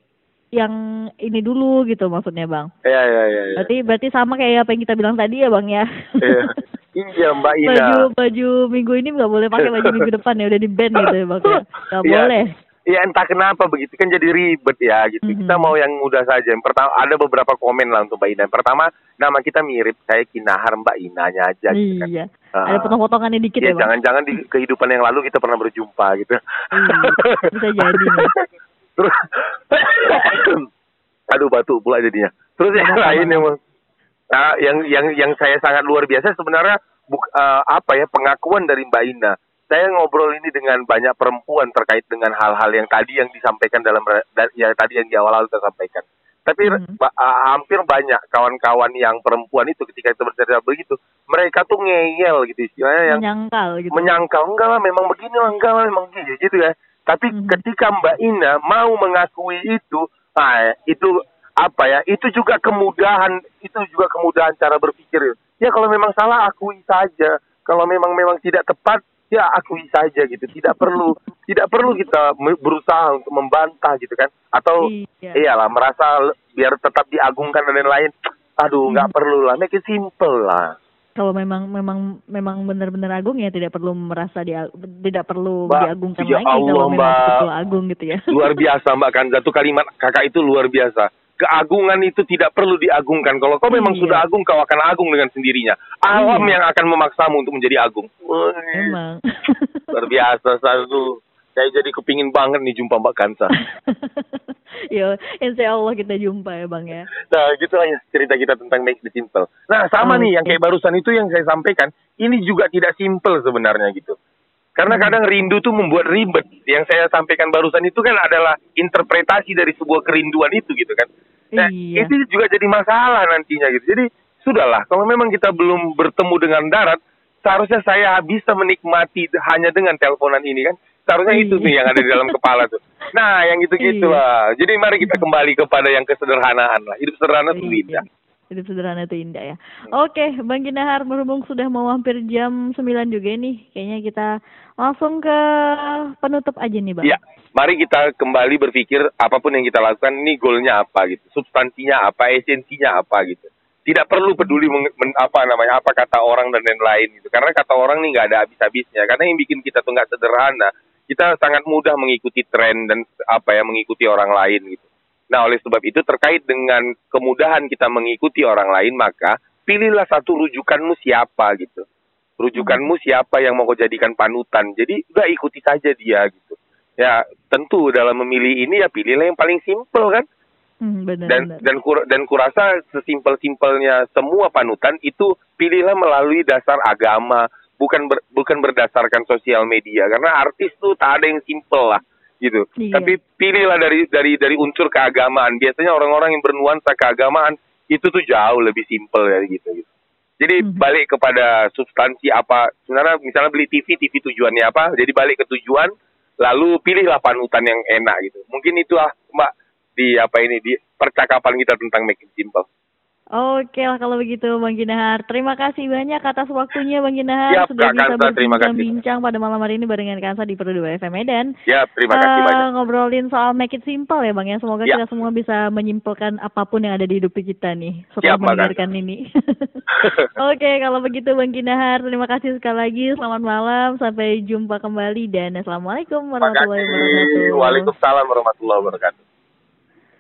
yang ini dulu gitu maksudnya bang. Iya iya iya. iya. Berarti berarti sama kayak apa yang kita bilang tadi ya bang ya. Iya. Iya Mbak Ina. baju baju minggu ini nggak boleh pakai baju minggu depan ya udah di band gitu ya bang ya. Nggak Iya. boleh. Iya entah kenapa begitu kan jadi ribet ya gitu. Mhm. Kita mau yang mudah saja. Yang pertama ada beberapa komen lah untuk Mbak Ina. Yang pertama nama kita mirip saya Kinahar Mbak Inanya aja. gitu kan. Iya. Ah. Ada potong-potongannya dikit Iya, ya bang. jangan-jangan di kehidupan yang lalu kita pernah berjumpa gitu. Bisa jadi. Terus aduh batuk pula jadinya. Terus yang lain yang ah, yang yang yang saya sangat luar biasa sebenarnya buk, eh, apa ya pengakuan dari Mbak Ina. Saya ngobrol ini dengan banyak perempuan terkait dengan hal-hal yang tadi yang disampaikan dalam yang tadi yang di awal-awal sampaikan. Tapi ba- ah, hampir banyak kawan-kawan yang perempuan itu ketika kita bercerita begitu, mereka tuh ngeyel gitu istilahnya yang Menyangkal gitu. menyangkal enggak lah memang begini lah enggak lah memang gitu gitu ya tapi ketika Mbak Ina mau mengakui itu ah itu apa ya itu juga kemudahan itu juga kemudahan cara berpikir. Ya kalau memang salah akui saja. Kalau memang memang tidak tepat ya akui saja gitu. Tidak perlu tidak perlu kita berusaha untuk membantah gitu kan. Atau Iya. iyalah merasa biar tetap diagungkan dan lain-lain. Aduh nggak perlu lah. Make it simple lah Kalau memang memang memang benar-benar agung ya tidak perlu merasa dia tidak perlu Mbak, diagungkan ya lagi Allah, kalau memang Mbak. betul agung gitu ya. luar biasa Mbak Kanza tuh kalimat kakak itu luar biasa keagungan itu tidak perlu diagungkan kalau kau memang Iya. sudah agung kau akan agung dengan sendirinya alam Iya. yang akan memaksamu untuk menjadi agung Wih, Emang. luar biasa satu saya jadi kepingin banget nih jumpa Mbak Kanza ya, insya Allah kita jumpa ya bang ya. nah gitu lah ya cerita kita tentang make it simple nah sama nih yang kayak barusan itu yang saya sampaikan ini juga tidak simple sebenarnya gitu karena kadang rindu tuh membuat ribet. Yang saya sampaikan barusan itu kan adalah interpretasi dari sebuah kerinduan itu gitu kan. Nah, Iya. itu juga jadi masalah nantinya gitu. Jadi sudahlah, kalau memang kita belum bertemu dengan darat, seharusnya saya bisa menikmati hanya dengan teleponan ini kan. Seharusnya itu nih yang ada di dalam kepala tuh. Nah, yang gitu-gitu Iya. lah. Jadi mari kita kembali kepada yang kesederhanaan lah. Hidup sederhana tuh indah. Hidup sederhana itu indah ya. Oke, Bang Ginahar berhubung sudah mau hampir jam 9 juga nih. Kayaknya kita langsung ke penutup aja nih, Bang. Ya, mari kita kembali berpikir apa pun yang kita lakukan ini goalnya apa gitu, substansinya apa, esensinya apa gitu. Tidak perlu peduli meng- men- apa namanya apa kata orang dan lain-lain gitu. Karena kata orang nih nggak ada habis-habisnya. Karena yang bikin kita tuh nggak sederhana, kita sangat mudah mengikuti tren dan apa ya mengikuti orang lain gitu. Nah, oleh sebab itu terkait dengan kemudahan kita mengikuti orang lain, maka pilihlah satu rujukanmu siapa gitu. Rujukanmu siapa yang mau kau jadikan panutan. Jadi udah ikuti saja dia gitu. Ya tentu dalam memilih ini ya pilihlah yang paling simpel kan. Hmm, benar, dan benar. dan kur, dan kurasa sesimpel-simpelnya semua panutan itu pilihlah melalui dasar agama bukan ber, bukan berdasarkan sosial media. Karena artis tuh tak ada yang simpel lah gitu. Iya. tapi pilihlah dari dari dari unsur keagamaan. Biasanya orang-orang yang bernuansa keagamaan itu tuh jauh lebih simpel dari gitu gitu. Jadi balik kepada substansi apa sebenarnya misalnya beli TV TV tujuannya apa? Jadi balik ke tujuan lalu pilihlah panutan yang enak gitu. Mungkin itulah mbak di apa ini di percakapan kita tentang make it simple. Oke lah kalau begitu Bang Ginahar. Terima kasih banyak atas waktunya Bang Ginahar Siap, sudah Kak bisa berbincang-bincang pada malam hari ini barengan Kansa di 2 FM Medan. Ya, terima kasih Eh, banyak. Ngobrolin soal make it simple ya Bang ya. Semoga Ya. kita semua bisa menyimpulkan apa pun yang ada di hidup kita nih Siap, setelah Mbak mendengarkan ini. Oke, kalau begitu Bang Ginahar, terima kasih sekali lagi. Selamat malam, sampai jumpa kembali dan assalamualaikum warahmatullahi wabarakatuh. Waalaikumsalam warahmatullahi wabarakatuh.